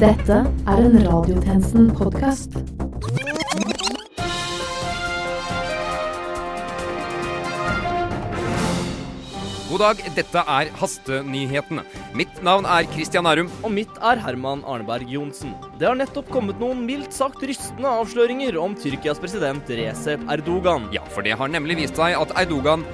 Dette er en Radiotjenesten-podkast. God dag, dette er Hastenyhetene. Mitt navn er Christian Arum. Og mitt er Herman Arneberg Johnsen. Det har nettopp kommet noen mildt sagt rystende avsløringer om Tyrkias president Recep Erdogan. Ja, for det har nemlig vist seg at Erdogan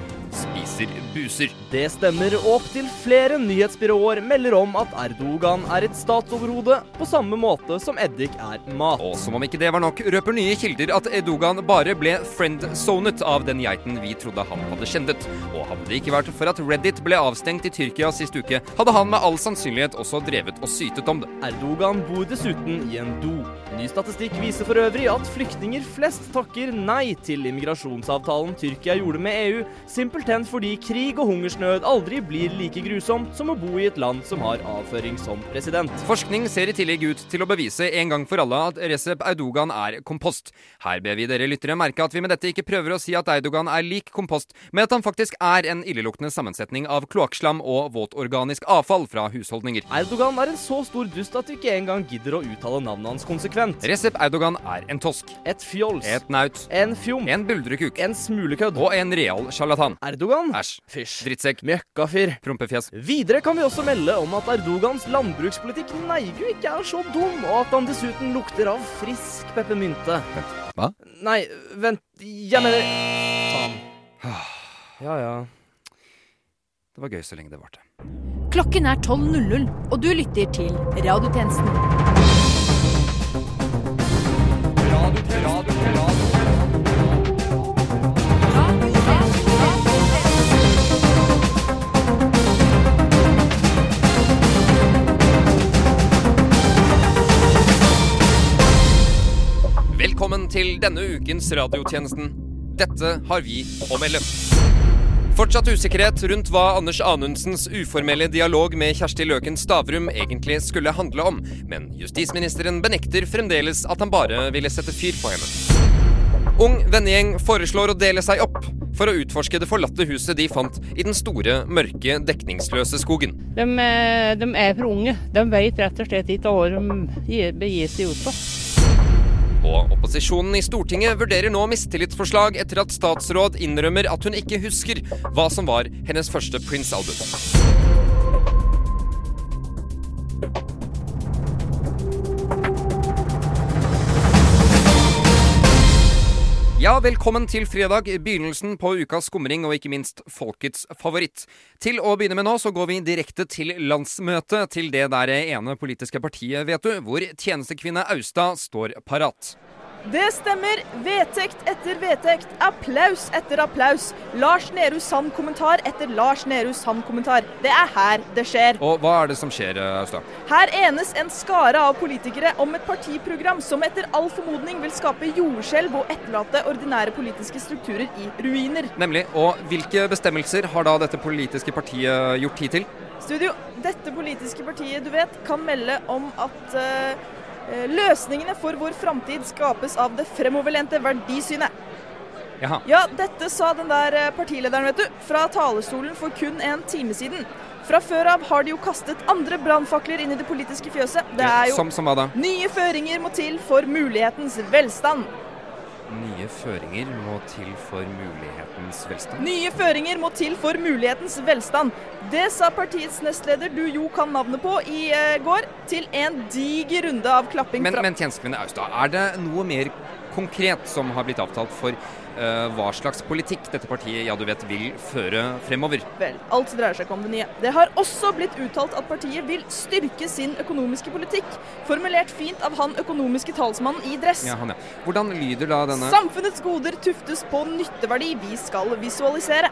spiser buser. Det stemmer, og opptil flere nyhetsbyråer melder om at Erdogan er et statsoverhode, på samme måte som eddik er mat. Og som om ikke det var nok, røper nye kilder at Erdogan bare ble friendzonet av den geiten vi trodde han hadde kjendet. Og hadde det ikke vært for at Reddit ble avstengt i Tyrkia sist uke, hadde han med all sannsynlighet også drevet og sytet om det. Erdogan bor dessuten i en do. Ny statistikk viser for øvrig at flyktninger flest takker nei til immigrasjonsavtalen Tyrkia gjorde med EU, simpelthen fordi krig og hungersnød aldri blir like grusomt som å bo i et land som har avføring som president. Forskning ser i tillegg ut til å bevise en gang for alle at Recep Erdogan er kompost. Her ber vi dere lyttere merke at vi med dette ikke prøver å si at Erdogan er lik kompost, men at han faktisk er en illeluktende sammensetning av kloakkslam og våtorganisk avfall fra husholdninger. Erdogan er en så stor dust at vi ikke engang gidder å uttale navnet hans konsekvent. Recep Erdogan er en tosk, Et fjols. et naut, En fjom. en buldrekuk En smulekødd. og en real sjarlatan. Erdogan. Æsj. Fysj. Drittsekk. Møkkafyr. Prompefjes. Videre kan vi også melde om at Erdogans landbrukspolitikk neigu ikke er så dum, og at han dessuten lukter av frisk peppermynte. Hva? Nei, vent, jeg mener Faen. Ja ja. Det var gøy så lenge det varte. Klokken er 12.00, og du lytter til Radiotjenesten. Velkommen til denne ukens radiotjenesten. Dette har vi å melde. Fortsatt usikkerhet rundt hva Anders Anundsens uformelle dialog med Kjersti Løken Stavrum egentlig skulle handle om, men justisministeren benekter fremdeles at han bare ville sette fyr på henne. Ung vennegjeng foreslår å dele seg opp for å utforske det forlatte huset de fant i den store, mørke, dekningsløse skogen. De, eh, de er for unge. De vet rett og slett ikke hva de gir- begir seg ut på. Og opposisjonen i Stortinget vurderer nå mistillitsforslag etter at statsråd innrømmer at hun ikke husker hva som var hennes første Prince-album. Ja, velkommen til fredag, begynnelsen på ukas skumring og ikke minst folkets favoritt. Til å begynne med nå så går vi direkte til landsmøtet til det der ene politiske partiet, vet du, hvor tjenestekvinne Austad står parat. Det stemmer. Vedtekt etter vedtekt. Applaus etter applaus. Lars Nehru Sand-kommentar etter Lars Nehru Sand-kommentar. Det er her det skjer. Og hva er det som skjer, Austad? Her enes en skare av politikere om et partiprogram som etter all formodning vil skape jordskjelv og etterlate ordinære politiske strukturer i ruiner. Nemlig. Og hvilke bestemmelser har da dette politiske partiet gjort tid til? Studio, dette politiske partiet du vet, kan melde om at eh, eh, løsningene for vår framtid skapes av det fremoverlente verdisynet. Jaha. Ja, dette sa den der eh, partilederen, vet du, fra talerstolen for kun en time siden. Fra før av har de jo kastet andre brannfakler inn i det politiske fjøset. Det er jo Som, som? Nye føringer må til for mulighetens velstand. Nye føringer må til for mulighetens velstand. Nye føringer må til for mulighetens velstand. Det sa partiets nestleder, du jo kan navnet på, i eh, går, til en diger runde av klapping Men, fra men tjenestekvinne Austad, er det noe mer konkret som har blitt avtalt for hva slags politikk dette partiet ja du vet, vil føre fremover? Vel, alt dreier seg ikke om det nye. Det har også blitt uttalt at partiet vil styrke sin økonomiske politikk. Formulert fint av han økonomiske talsmannen i dress. Ja, han, ja. Hvordan lyder da denne Samfunnets goder tuftes på nytteverdi vi skal visualisere.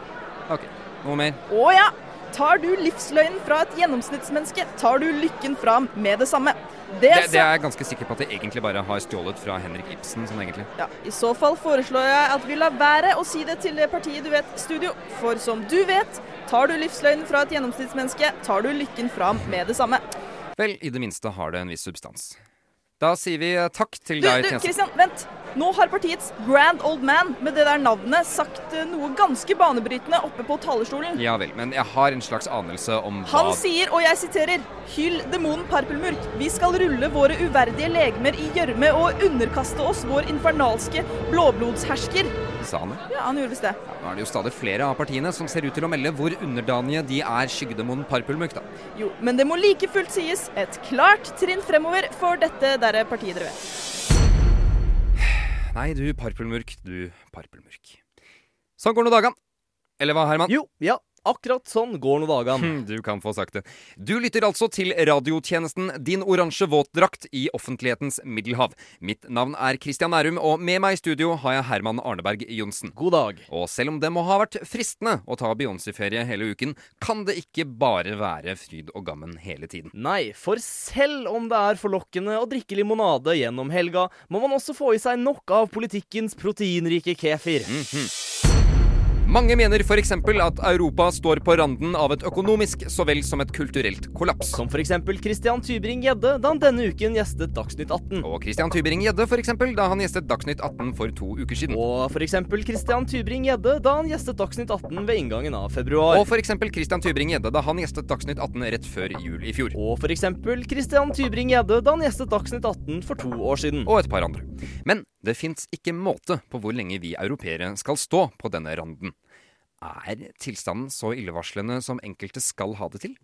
Ok, noe mer? Å ja! Tar du livsløgnen fra et gjennomsnittsmenneske, tar du lykken fram med det samme. Det, Det, det er jeg ganske sikker på at jeg egentlig bare har stjålet fra Henrik Ibsen. sånn egentlig. ja, I så fall foreslår jeg at vi lar være å si det til det partiet du vet, studio. For som du vet, tar du livsløgnen fra et gjennomsnittsmenneske, tar du lykken fram med det samme. Vel, i det minste har det en viss substans. Da sier vi eh, takk til deg, deg, du, du Christian, vent. Nå har partiets grand old man med det der navnet sagt eh, noe ganske banebrytende oppe på talerstolen. Ja vel, men jeg har en slags anelse om hva Han sier, og jeg siterer, Hyll demonen Parpelmurk. Vi skal rulle våre uverdige legemer i gjørme og underkaste oss vår infernalske blåblodshersker. Sa han det? Ja, han gjorde visst det. Ja, nå er det jo stadig flere av partiene som ser ut til å melde hvor underdanige de er skyggedemonen Parpelmurk, da. Jo, men det må like fullt sies et klart trinn fremover for dette derre partiet dere vet. Nei, du Parpulmurk, du Parpulmurk. Sånn går nå dagene. Eller hva, Herman? Jo, ja, akkurat sånn går nå dagene. Hm, Du kan få sagt det. Du lytter altså til radiotjenesten Din oransje våtdrakt i offentlighetens middelhav. Mitt navn er Christian Nærum, og med meg i studio har jeg Herman Arneberg Johnsen. God dag. Og selv om det må ha vært fristende å ta Beyoncé-ferie hele uken, kan det ikke bare være fryd og gammen hele tiden. Nei, for selv om det er forlokkende å drikke limonade gjennom helga, må man også få i seg nok av politikkens proteinrike kefir. Mange mener f.eks. at Europa står på randen av et økonomisk så vel som et kulturelt kollaps. Som eksempel Christian Tybring-Gjedde da han denne uken gjestet Dagsnytt 18. Og Christian Tybring-Gjedde f.eks. da han gjestet Dagsnytt 18 for to uker siden. Og eksempel Christian Tybring-Gjedde da han gjestet Dagsnytt 18 ved inngangen av februar. Og f.eks. Christian Tybring-Gjedde da han gjestet Dagsnytt 18 rett før jul i fjor. Og eksempel Christian Tybring-Gjedde da han gjestet Dagsnytt 18 for to år siden. Og et par andre. Men det fins ikke måte på hvor lenge vi europeere skal stå på denne randen. Er tilstanden så illevarslende som enkelte skal ha det til?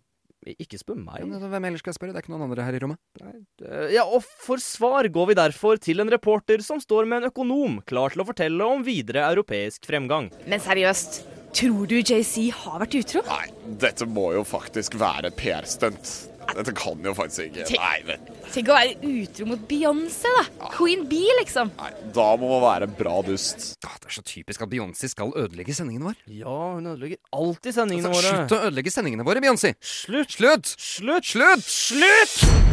Ikke spør meg. Ja, Hvem ellers skal jeg spørre? Det er ikke noen andre her i rommet. Eh, Ja, og for svar går vi derfor til en reporter som står med en økonom klar til å fortelle om videre europeisk fremgang. Men seriøst, tror du JC har vært utro? Nei, dette må jo faktisk være PR-stunt. Dette kan jo faktisk ikke Nei, vet Tenk å være utro mot Beyoncé, da. Queen Bee, liksom. Nei, da må man være bra dust. Ah, det er så typisk at Beyoncé skal ødelegge sendingen vår. Ja, hun ødelegger alltid sendingene Altså, våre. slutt å ødelegge sendingene våre, Beyoncé! Slutt! Slutt! Slutt! Slutt! Slutt!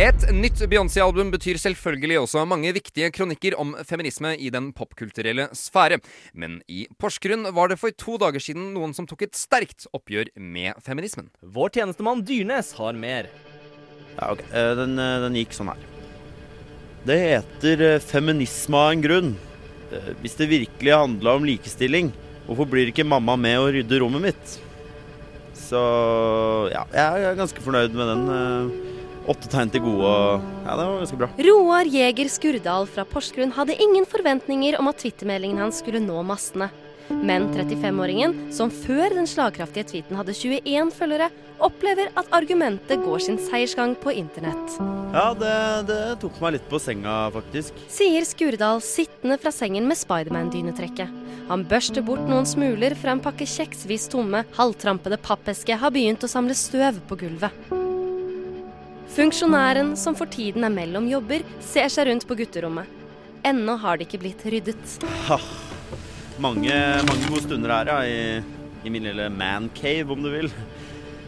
Et nytt Beyoncé-album betyr selvfølgelig også mange viktige kronikker om feminisme i den popkulturelle sfære. Men i Porsgrunn var det for to dager siden noen som tok et sterkt oppgjør med feminismen. Vår tjenestemann Dyrnes har mer. Ja, ok. Eh, Den, eh, den gikk sånn her. Det heter eh, feminisme av en grunn. Eh, Hvis det virkelig handla om likestilling, hvorfor blir ikke mamma med å rydde rommet mitt? Så ja, jeg er ganske fornøyd med den. Åtte tegn til gode Ja, det var ganske bra. Roar Jæger Skurdal fra Porsgrunn hadde ingen forventninger om at twittermeldingen hans skulle nå massene. Men 35-åringen, som før den slagkraftige tweeten hadde 21 følgere, opplever at argumentet går sin seiersgang på internett. Ja, det, det tok meg litt på senga, faktisk. Sier Skurdal sittende fra sengen med Spiderman-dynetrekket. Han børster bort noen smuler fra en pakke kjeksvis tomme, halvtrampede pappeske har begynt å samle støv på gulvet. Funksjonæren, som for tiden er mellom jobber, ser seg rundt på gutterommet. Ennå har det ikke blitt ryddet. Ha. Mange, mange gode stunder her, ja, i, i min lille mancave, om du vil.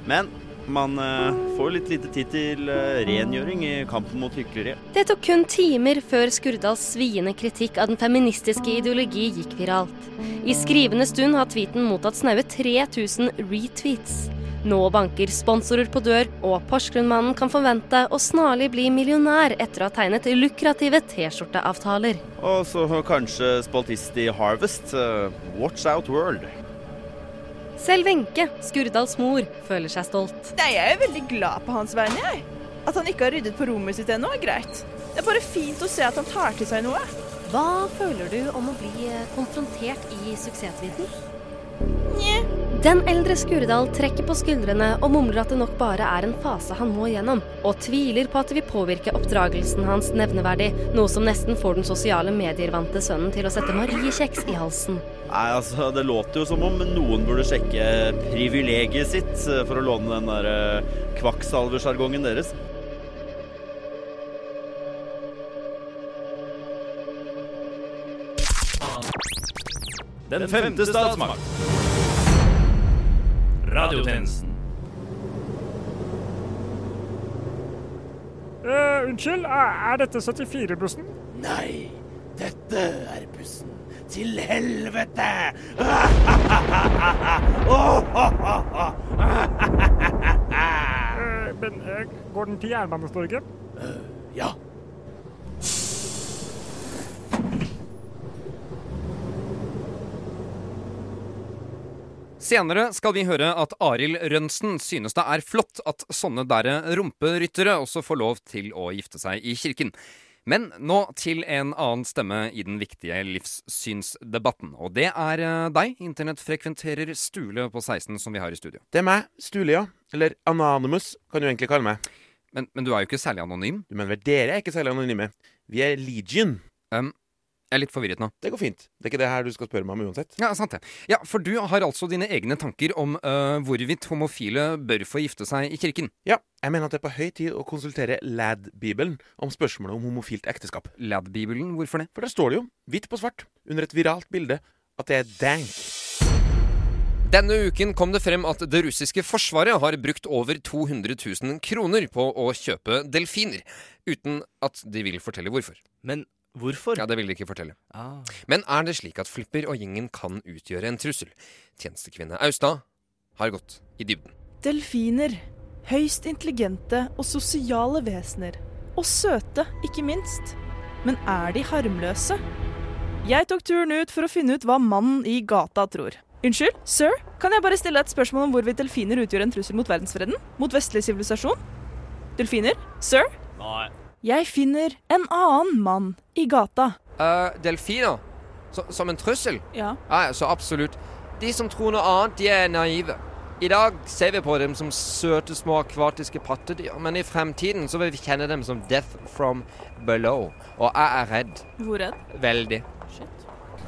Men man eh, får litt lite tid til eh, rengjøring i kampen mot hykleriet. Det tok kun timer før Skurdals sviende kritikk av den feministiske ideologi gikk viralt. I skrivende stund har tweeten mottatt snaue 3000 retweets. Nå banker sponsorer på dør, og Porsgrunnmannen kan forvente å snarlig bli millionær etter å ha tegnet lukrative T-skjorteavtaler. Og så kanskje spaltist i Harvest. eh, Watch Out World. Selv Wenche, Skurdals mor, føler seg stolt. Nei, jeg er veldig glad på hans vegne, jeg. At han ikke har ryddet på rommet sitt ennå, er greit. Det er bare fint å se at han tar til seg noe. Hva føler du om å bli eh, konfrontert i suksesstweeten? Nje. Den eldre Skurdal trekker på skuldrene og mumler at det nok bare er en fase han må gjennom, og tviler på at det vil påvirke oppdragelsen hans nevneverdig, noe som nesten får den sosiale medier-vante sønnen til å sette Mariekjeks i halsen. Nei, altså, Det låter jo som om noen burde sjekke privilegiet sitt, eh, for å låne den der eh, kvakksalversjargongen deres. Den femte statsmakt. Radiotjenesten. Uh, unnskyld, er, dette 74-bussen? Nei, dette er bussen til helvete! Eh, men eh, går den til Jernbanestorget? Ja, Senere skal vi høre at Arild Rønsen synes det er flott at sånne derre rumperyttere også får lov til å gifte seg i kirken. Men nå til en annen stemme i den viktige livssynsdebatten. Og det er eh, deg, internettfrekventerer Stule på 16, som vi har i studio. Det er meg, Stule, ja. Eller Anonymous, kan du egentlig kalle meg. Men, men, du er jo ikke særlig anonym. Du mener vel dere er ikke særlig anonyme? Vi er Legion. Um, jeg er litt forvirret nå. Det går fint. Det er ikke det her du skal spørre meg om uansett. Ja, sant det. Ja, For du har altså dine egne tanker om uh, hvorvidt homofile bør få gifte seg i kirken? Ja. Jeg mener at det er på høy tid å konsultere LAD-bibelen om spørsmålet om homofilt ekteskap. LAD-bibelen? Hvorfor det? For der står det jo, hvitt på svart, under et viralt bilde, at det er dank. Denne uken kom det frem at det russiske forsvaret har brukt over 200 000 kroner på å kjøpe delfiner, uten at de vil fortelle hvorfor. Men Hvorfor? Ja, Det vil de ikke fortelle. Ah. Men er det slik at Flipper og gjengen kan utgjøre en trussel? Tjenestekvinne Austad har gått i dybden. Delfiner. Høyst intelligente og sosiale vesener. Og søte, ikke minst. Men er de harmløse? Jeg tok turen ut for å finne ut hva mannen i gata tror. Unnskyld, sir, kan jeg bare stille et spørsmål om hvorvidt delfiner utgjør en trussel mot verdensfreden? Mot vestlig sivilisasjon? Delfiner? Sir? Nei. Jeg finner en annen mann i gata. Uh, delfiner? Så, som en trussel? Ja. ja. Så absolutt. De som tror noe annet, de er naive. I dag ser vi på dem som søte, små akvatiske pattedyr, men i fremtiden så vil vi kjenne dem som Death from Below. Og jeg er redd. Hvor redd? Veldig.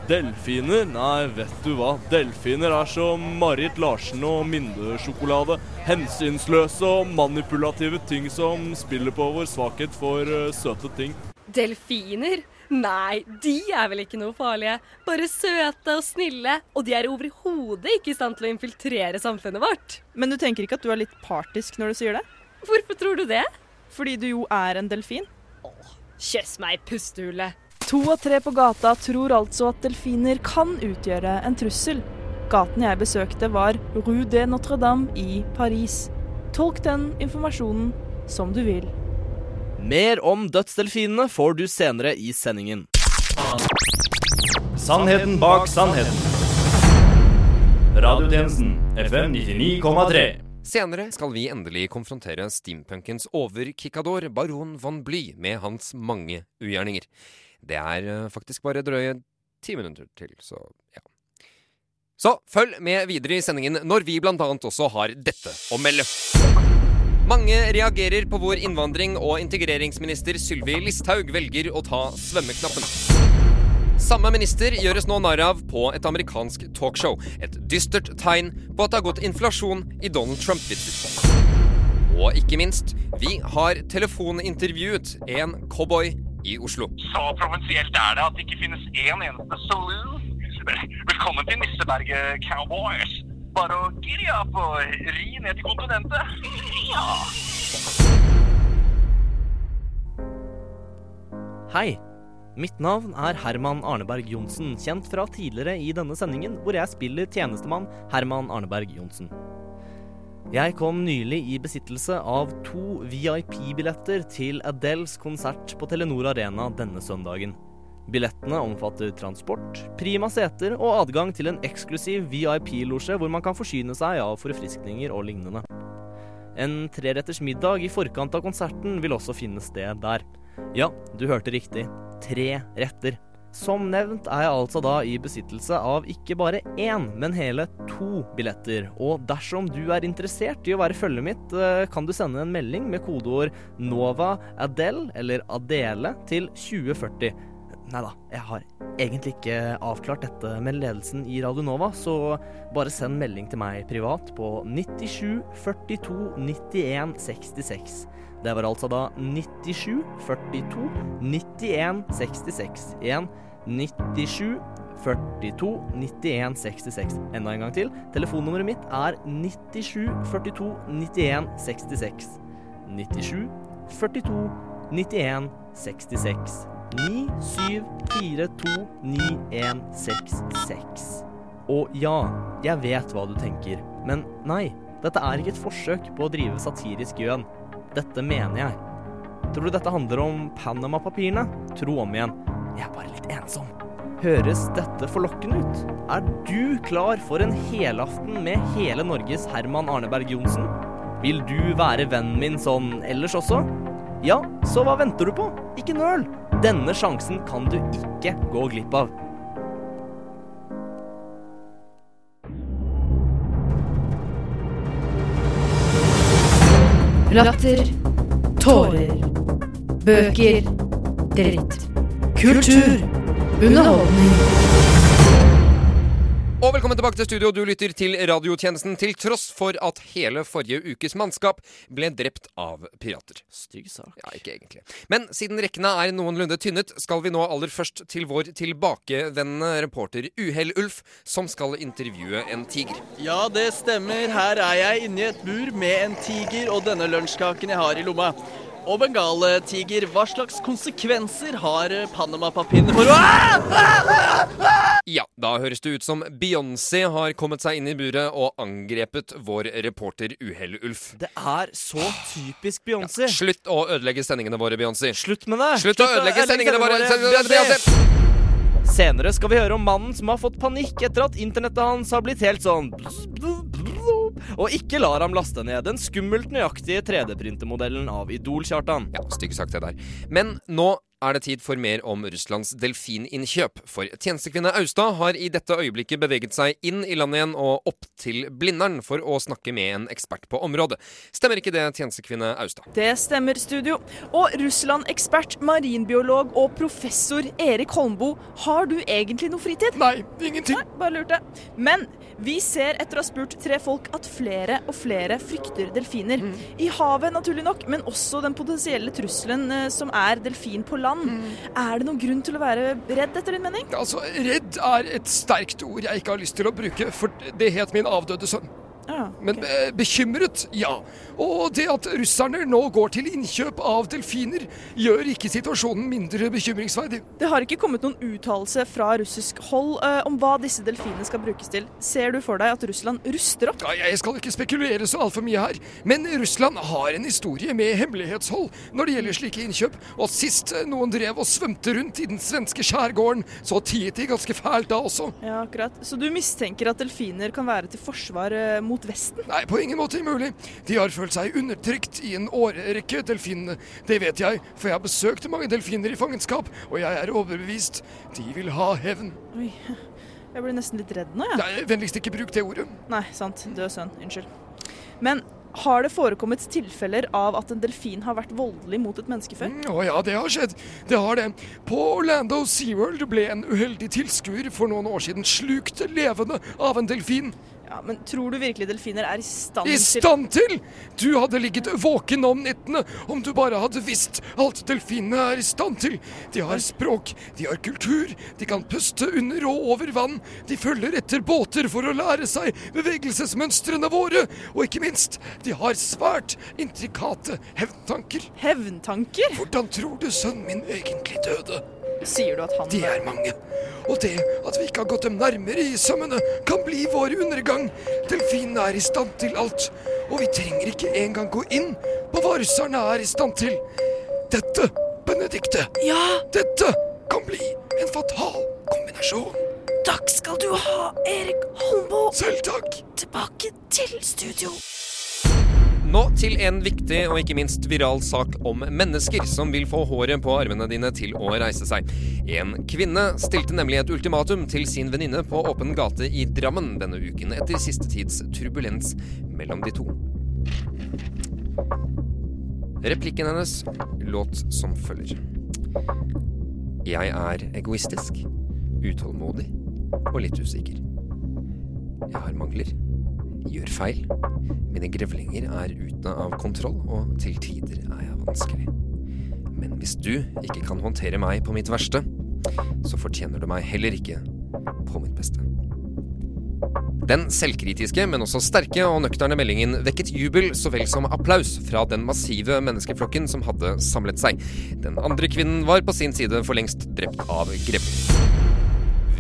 Delfiner? Nei, vet du hva. Delfiner er som Marit Larsen og Mindesjokolade. Hensynsløse og manipulative ting som spiller på vår svakhet for uh, søte ting. Delfiner? Nei, de er vel ikke noe farlige. Bare søte og snille. Og de er overhodet ikke i stand til å infiltrere samfunnet vårt. Men du tenker ikke at du er litt partisk når du sier det? Hvorfor tror du det? Fordi du jo er en delfin. Åh, kjøss meg i pustehullet. To av tre på gata tror altså at delfiner kan utgjøre en trussel. Gaten jeg besøkte var Rue de Notre-Dame i Paris. Tolk den informasjonen som du vil. Mer om dødsdelfinene får du senere i sendingen. Sannheten bak sannheten. Radiotjenesten FM 99,3. Senere skal vi endelig konfrontere steampunkens overkikador baron von Bly med hans mange ugjerninger. Det er uh, faktisk bare drøye ti minutter til, så ja. Så følg med videre i sendingen når vi annet også har dette å melde. Mange reagerer på hvor innvandring- og integreringsminister Sylvi Listhaug velger å ta svømmeknappen. Samme minister gjøres nå narr av på et amerikansk talkshow. Et dystert tegn på at det har gått inflasjon i Donald Trump-vitser. Og ikke minst, vi har telefonintervjuet en cowboy i Oslo. Så provinsielt er det at det ikke finnes én eneste saloon. Velkommen til Nisseberget Cowboys. Bare å giddy opp og ri ned til kontinentet. Ja. Hei. Mitt navn er Herman Arneberg Johnsen, kjent fra tidligere i denne sendingen, hvor jeg spiller tjenestemann Herman Arneberg Johnsen. Jeg kom nylig i besittelse av to VIP-billetter til Adeles konsert på Telenor Arena denne søndagen. Billettene omfatter transport, prima seter og adgang til en eksklusiv VIP-losje hvor man kan forsyne seg av forfriskninger og lignende. En treretters middag i forkant av konserten vil også finne sted der. Ja, du hørte riktig. Tre retter. Som nevnt er jeg altså da i besittelse av ikke bare én, men hele to billetter. Og dersom du er interessert i å være følget mitt, eh, kan du sende en melding med kodeord NOVA ADEL, eller ADELE, til 2040. Nei da, jeg har egentlig ikke avklart dette med ledelsen i Radio Nova, så bare send melding til meg privat på 97 42 91 66. Det var altså da 97 42 91 66. Igjen 97 42 91 66. Enda en gang til. Telefonnummeret mitt er 97 42 91 66. 97 42 91 66. 97429166. Og ja, jeg vet hva du tenker, men nei, dette er ikke et forsøk på å drive satirisk gjøn. Dette mener jeg. Tror du dette handler om Panama-papirene? Tro om igjen. Jeg er bare litt ensom. Høres dette forlokkende ut? Er du klar for en helaften med hele Norges Herman Arneberg Johnsen? Vil du være vennen min sånn ellers også? Ja, så hva venter du på? Ikke nøl! Denne sjansen kan du ikke gå glipp av. Latter. Tårer. Bøker. Dritt. Kultur. Underholdning. Og velkommen tilbake til studio. Du lytter til radiotjenesten til tross for at hele forrige ukes mannskap ble drept av pirater. Stygg sak. Ja, ikke egentlig. Men siden rekkene er noenlunde tynnet, skal vi nå aller først til vår tilbakevendende reporter Uhell-Ulf, som skal intervjue en tiger. Ja, det stemmer. Her er jeg inni et bur med en tiger og denne lunsjkaken jeg har i lomma. Og bengaltiger, hva slags konsekvenser har Panama-papirene for Ja, da høres det ut som Beyoncé har kommet seg inn i buret og angrepet vår reporter Uhell-Ulf. Det er så typisk Beyoncé. Slutt å ødelegge sendingene våre, Beyoncé. Slutt med det! Slutt å ødelegge sendingene våre! Beyoncé! Senere skal vi høre om mannen som har fått panikk etter at internettet hans har blitt helt sånn og ikke lar ham laste ned den skummelt nøyaktige 3D-printermodellen av Idol-Kjartan. Ja, stygg sagt det der. Men nå er det tid for mer om Russlands delfininnkjøp. For tjenestekvinne Austad har i dette øyeblikket beveget seg inn i landet igjen og opp til Blindern for å snakke med en ekspert på området. Stemmer ikke det, tjenestekvinne Austad? Det stemmer, studio. Og Russland-ekspert, marinbiolog og professor Erik Holmboe, har du egentlig noe fritid? Nei, ingenting. Nei, bare lurte. Men vi ser etter å ha spurt tre folk at flere og flere frykter delfiner. Mm. I havet, naturlig nok, men også den potensielle trusselen eh, som er delfin på land. Er det noen grunn til å være redd, etter din mening? Altså, Redd er et sterkt ord jeg ikke har lyst til å bruke, for det het min avdøde sønn. Men eh, bekymret, ja. Og det at russerne nå går til innkjøp av delfiner, gjør ikke situasjonen mindre bekymringsverdig. Det har ikke kommet noen uttalelse fra russisk hold eh, om hva disse delfinene skal brukes til. Ser du for deg at Russland ruster opp? Ja, Jeg skal ikke spekulere så altfor mye her, men Russland har en historie med hemmelighetshold når det gjelder slike innkjøp. Og sist eh, noen drev og svømte rundt i den svenske skjærgården, så tiet de ganske fælt da også. Ja, akkurat. Så du mistenker at delfiner kan være til forsvar eh, mot Vesten? Nei, på ingen måte mulig. De har følt seg undertrykt i en årrekke, delfinene. Det vet jeg, for jeg har besøkt mange delfiner i fangenskap, og jeg er overbevist. De vil ha hevn. Oi, jeg blir nesten litt redd nå, jeg. Nei, vennligst ikke bruk det ordet. Nei, sant. Død sønn. Unnskyld. Men har det forekommet tilfeller av at en delfin har vært voldelig mot et menneske før? Mm, Å ja, det har skjedd. Det har det. På Orlando SeaWorld ble en uheldig tilskuer for noen år siden slukt levende av en delfin. Ja, Men tror du virkelig delfiner er i stand til I stand til! Du hadde ligget våken om nettene om du bare hadde visst alt delfinene er i stand til. De har språk, de har kultur, de kan puste under og over vann. De følger etter båter for å lære seg bevegelsesmønstrene våre. Og ikke minst, de har svært intrikate hevntanker. Hevntanker? Hvordan tror du sønnen min egentlig døde? Sier du at han De er mange. Og det at vi ikke har gått dem nærmere i sømmene, kan bli vår undergang. Delfinene er i stand til alt, og vi trenger ikke engang gå inn på hva russerne er i stand til. Dette, Benedikte, Ja! dette kan bli en fatal kombinasjon. Takk skal du ha, Erik Holmboe. Selv takk. Tilbake til studio. Nå til en viktig og ikke minst viral sak om mennesker som vil få håret på armene dine til å reise seg. En kvinne stilte nemlig et ultimatum til sin venninne på åpen gate i Drammen denne uken etter siste tids turbulens mellom de to. Replikken hennes låt som følger. Jeg er egoistisk, utålmodig og litt usikker. Jeg har mangler, gjør feil. Mine grevlinger er ute av kontroll, og til tider er jeg vanskelig. Men hvis du ikke kan håndtere meg på mitt verste, så fortjener du meg heller ikke på mitt beste. Den selvkritiske, men også sterke og nøkterne meldingen vekket jubel så vel som applaus fra den massive menneskeflokken som hadde samlet seg. Den andre kvinnen var på sin side for lengst drept av grevling.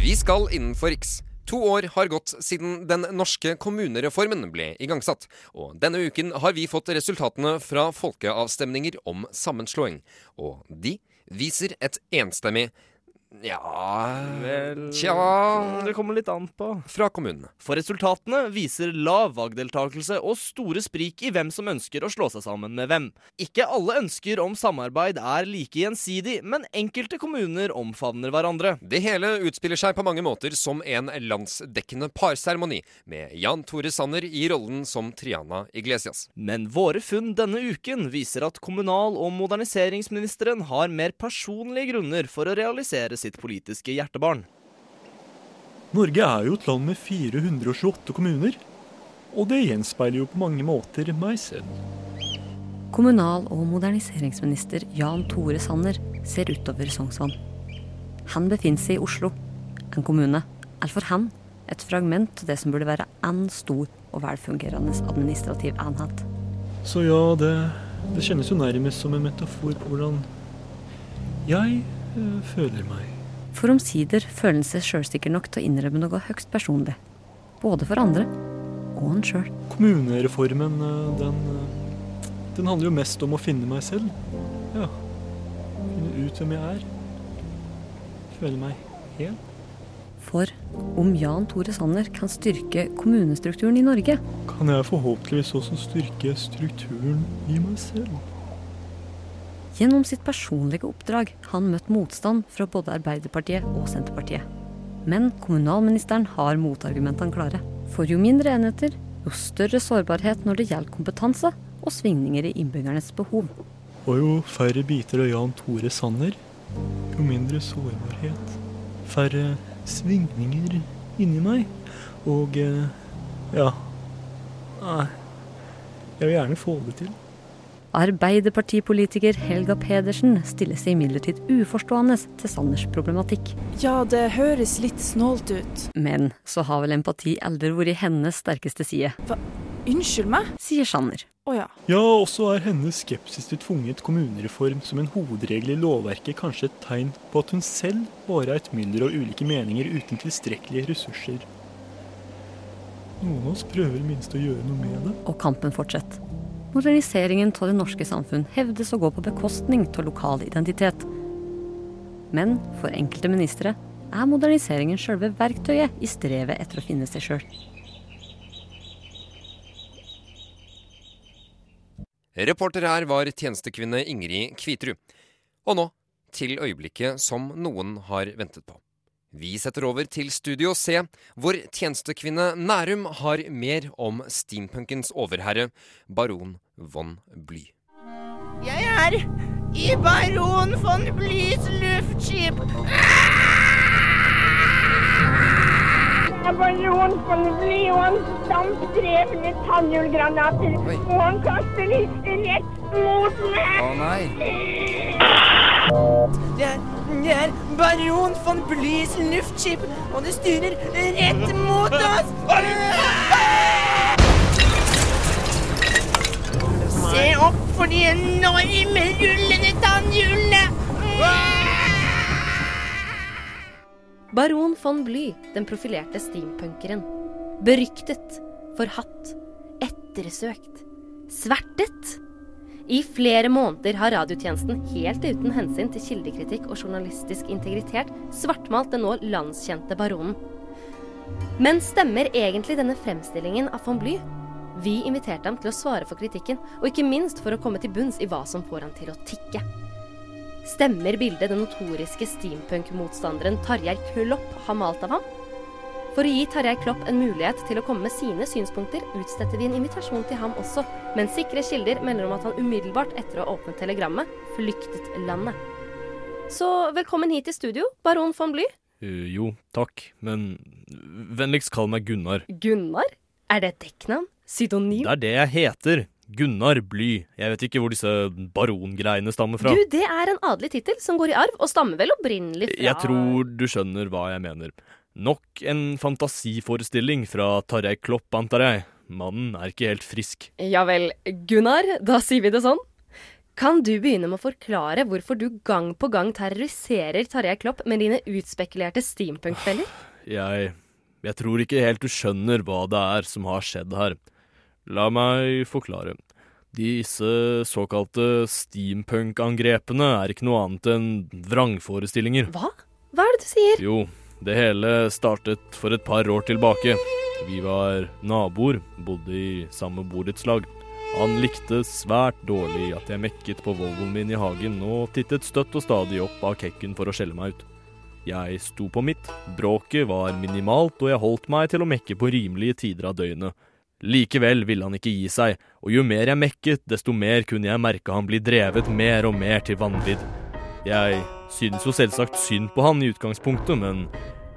Vi skal innenfor Riks. To år har gått siden den norske kommunereformen ble igangsatt, og denne uken har vi fått resultatene fra folkeavstemninger om sammenslåing. Og de viser et enstemmig Ja Vel Tja Det kommer litt an på. Fra kommunene. For resultatene viser lav valgdeltakelse og store sprik i hvem som ønsker å slå seg sammen med hvem. Ikke alle ønsker om samarbeid er like gjensidig, men enkelte kommuner omfavner hverandre. Det hele utspiller seg på mange måter som en landsdekkende parseremoni, med Jan Tore Sanner i rollen som Triana Iglesias. Men våre funn denne uken viser at kommunal- og moderniseringsministeren har mer personlige grunner for å realisere sitt politiske hjertebarn. Norge er jo et land med 428 kommuner. Og det gjenspeiler jo på mange måter meg selv. Kommunal- og moderniseringsminister Jan Tore Sanner ser utover Sognsvann. Han befinner seg i Oslo, en kommune er for han et fragment til det som burde være en stor og velfungerende administrativ enhet. Så ja, det, det kjennes jo nærmest som en metafor på hvordan jeg øh, føler meg. For omsider føler han seg sjølsikker nok til å innrømme noe høgst personlig. Både for andre og han sjøl. Kommunereformen, øh, den, øh, den handler jo mest om å finne meg selv. Ja. Finne ut hvem jeg er. Føle meg hel. For om Jan Tore Sanner kan styrke kommunestrukturen i Norge, Kan jeg forhåpentligvis også styrke strukturen i meg selv. Gjennom sitt personlige oppdrag har han møtt motstand fra både Arbeiderpartiet og Senterpartiet. Men kommunalministeren har motargumentene klare. For jo mindre enheter, jo større sårbarhet når det gjelder kompetanse og svingninger i innbyggernes behov. Og jo færre biter av Jan Tore Sanner, jo mindre sårbarhet. Færre svingninger inni meg. Og eh, ja Nei. Jeg vil gjerne få det til. Arbeiderpartipolitiker Helga Pedersen stiller seg imidlertid uforstående til Sanners problematikk. Ja, det høres litt snålt ut. Men så har vel empati aldri vært hennes sterkeste side. Hva? Unnskyld meg? Sier Sanner. Oh, ja. Ja, også er hennes skepsis til tvunget kommunereform som en hovedregel i lovverket kanskje et tegn på at hun selv bare er et mylder av ulike meninger uten tilstrekkelige ressurser. Noen av oss prøver minst å gjøre noe med det. Og kampen fortsetter. Moderniseringen av det norske samfunn hevdes å gå på bekostning av lokal identitet. Men for enkelte ministre er moderniseringen selve verktøyet i strevet etter å finne seg sjøl. Reporter her var tjenestekvinne Ingrid Kviterud. Og nå til øyeblikket som noen har ventet på. Vi setter over til Studio C, hvor tjenestekvinne Nærum har mer om steampunkens overherre, baron von Bly. Jeg er i baron von Blys luftskip. Baron von Bly, og han dampdrevne tannhjulgranater. Og han kaster lister rett mot meg. Å nei. Det er, det er baron von Blys luftskip, og det styrer rett mot oss. Se opp for de enorme rullende tannhjulene. Baron von Bly, den profilerte steampunkeren. Beryktet, forhatt, ettersøkt, svertet. I flere måneder har radiotjenesten helt uten hensyn til kildekritikk og journalistisk integritet svartmalt den nå landskjente baronen. Men stemmer egentlig denne fremstillingen av von Bly? Vi inviterte ham til å svare for kritikken, og ikke minst for å komme til bunns i hva som får han til å tikke. Stemmer bildet den notoriske steampunk-motstanderen Tarjei Klopp har malt av ham? For å gi Tarjei Klopp en mulighet til å komme med sine synspunkter, utstedte vi en invitasjon til ham også, men sikre kilder melder om at han umiddelbart etter å ha åpnet telegrammet, flyktet landet. Så velkommen hit i studio, baron von Bly. Uh, jo, takk, men vennligst kall meg Gunnar. Gunnar? Er det et dekknavn? Pseudonym? Det er det jeg heter. Gunnar Bly. Jeg vet ikke hvor disse barongreiene stammer fra. Du, det er en adelig tittel som går i arv, og stammer vel opprinnelig fra Jeg tror du skjønner hva jeg mener. Nok en fantasiforestilling fra Tarjei Klopp, antar jeg. Mannen er ikke helt frisk. Ja vel, Gunnar, da sier vi det sånn. Kan du begynne med å forklare hvorfor du gang på gang terroriserer Tarjei Klopp med dine utspekulerte steampunk-feller? Jeg Jeg tror ikke helt du skjønner hva det er som har skjedd her. La meg forklare. Disse såkalte steampunk-angrepene er ikke noe annet enn vrangforestillinger. Hva? Hva er det du sier? Jo, det hele startet for et par år tilbake. Vi var naboer, bodde i samme borettslag. Han likte svært dårlig at jeg mekket på Volvoen min i hagen, og tittet støtt og stadig opp av kekken for å skjelle meg ut. Jeg sto på mitt, bråket var minimalt, og jeg holdt meg til å mekke på rimelige tider av døgnet. Likevel ville han ikke gi seg, og jo mer jeg mekket, desto mer kunne jeg merke han bli drevet mer og mer til vanvidd. Jeg synes jo selvsagt synd på han i utgangspunktet, men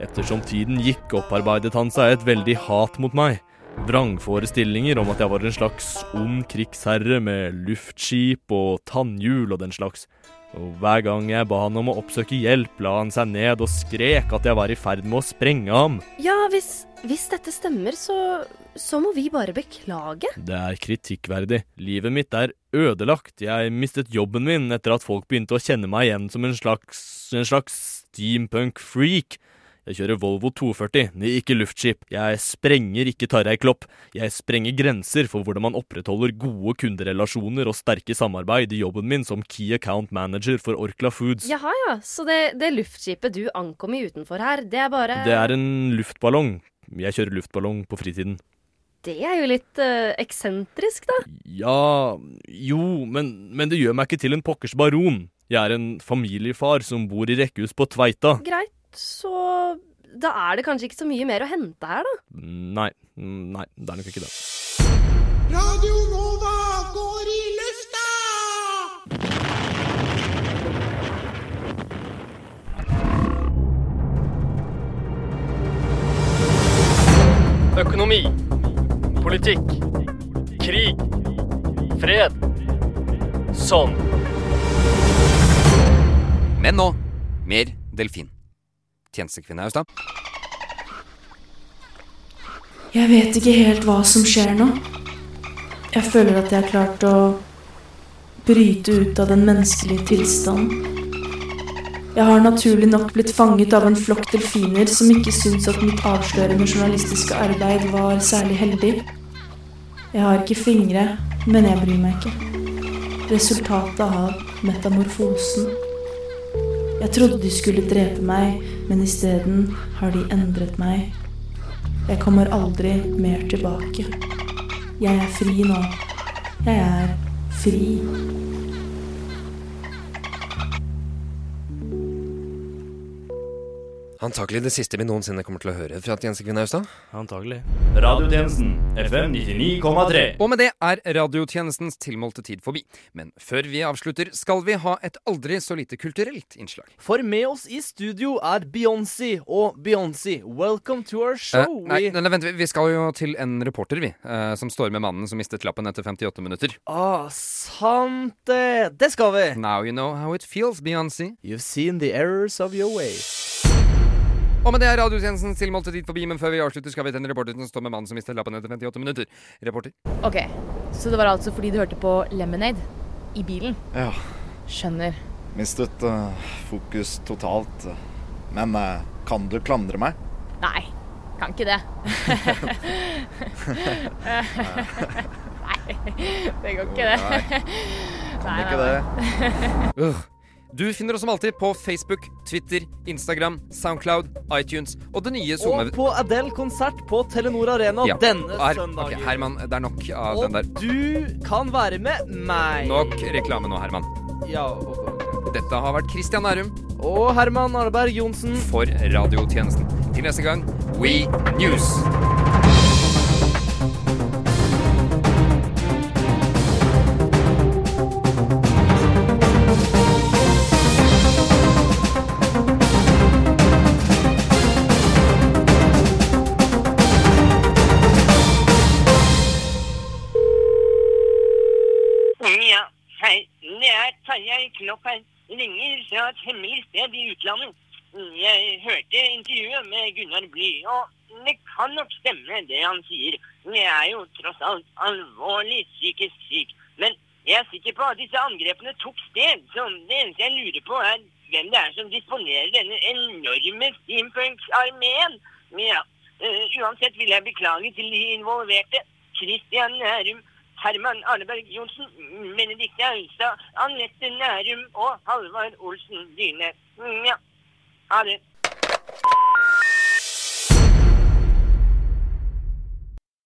ettersom tiden gikk, opparbeidet han seg et veldig hat mot meg. Vrangforestillinger om at jeg var en slags ond krigsherre med luftskip og tannhjul og den slags. Og hver gang jeg ba han om å oppsøke hjelp, la han seg ned og skrek at jeg var i ferd med å sprenge ham. Ja, hvis, hvis dette stemmer, så, så må vi bare beklage. Det er kritikkverdig. Livet mitt er ødelagt. Jeg mistet jobben min etter at folk begynte å kjenne meg igjen som en slags, en slags steampunk-freak. Jeg kjører Volvo 240, ikke luftskip. Jeg sprenger ikke Tarjei Klopp. Jeg sprenger grenser for hvordan man opprettholder gode kunderelasjoner og sterke samarbeid i jobben min som Key Account Manager for Orkla Foods. Jaha, ja. Så det, det luftskipet du ankom i utenfor her, det er bare Det er en luftballong. Jeg kjører luftballong på fritiden. Det er jo litt uh, eksentrisk, da. Ja Jo, men, men det gjør meg ikke til en pokkers baron. Jeg er en familiefar som bor i rekkehus på Tveita. Greit, så da er det kanskje ikke så mye mer å hente her, da. Nei, nei, det er nok ikke det. Radio Nova går i lufta! Økonomi. Politikk. Krig. Fred. Sånn. Men nå mer delfin. Tjenestekvinne Austad. Jeg vet ikke helt hva som skjer nå. Jeg føler at jeg har klart å bryte ut av den menneskelige tilstanden. Jeg har naturlig nok blitt fanget av en flokk delfiner som ikke syns at mitt avslørende journalistiske arbeid var særlig heldig. Jeg har ikke fingre, men jeg bryr meg ikke. Resultatet av metamorfosen. Jeg trodde de skulle drepe meg, men isteden har de endret meg. Jeg kommer aldri mer tilbake. Jeg er fri nå. Jeg er fri. Antakelig det siste vi noensinne kommer til å høre fra Tjenestekvinne Austad. Antakelig. Radiotjenesten FM 99,3. Og med det er radiotjenestens tilmålte tid forbi. Men før vi avslutter, skal vi ha et aldri så lite kulturelt innslag. For med oss i studio er Beyoncé. Og Beyoncé, welcome to our Eh, show. nei, nei, vent, vi- vi skal jo til en reporter, vi. eh, som står med mannen som mistet lappen etter 58 minutter. Ah, sant det! Det skal vi! Now you know how it feels, Beyoncé. You've seen the errors of your ways. Og med det er radiotjenestens tilmålte tid forbi, men før vi avslutter, skal vi til en reporter som står med mannen som mistet lappen etter 58 minutter. Reporter. Ok, så det var altså fordi du hørte på Lemonade i bilen? Ja. Skjønner. Mistet uh, fokus totalt. Men uh, kan du klandre meg? Nei, kan ikke det. Nei, det går ikke det. Nei. Kan ikke det. Du finner oss som alltid på Facebook, Twitter, Instagram, Soundcloud, iTunes og det nye Zoom... Og på Adele-konsert på Telenor Arena Ja. denne Her- søndagen. Okay, Herman, det er nok av Og den der. du kan være med meg. Nok reklame nå, Herman. Ja, og, Dette har vært Christian Nærum og Herman Arneberg Johnsen. for radiotjenesten. Til neste gang, We News. Klopp. Ringer fra et hemmelig sted i utlandet. Jeg hørte intervjuet med Gunnar Bly, og det kan nok stemme det han sier. Jeg er jo tross alt alvorlig psykisk syk. Men jeg er sikker på at disse angrepene tok sted, så det eneste jeg lurer på er hvem det er som disponerer denne enorme steampunk-armeen. Ja, uh, uansett vil jeg beklage til de involverte. Christian Nærum, Herman Arneberg Johnsen, Benedicte Austad, Anette Nærum og Halvard Olsen Dyne. Ja. Ha det.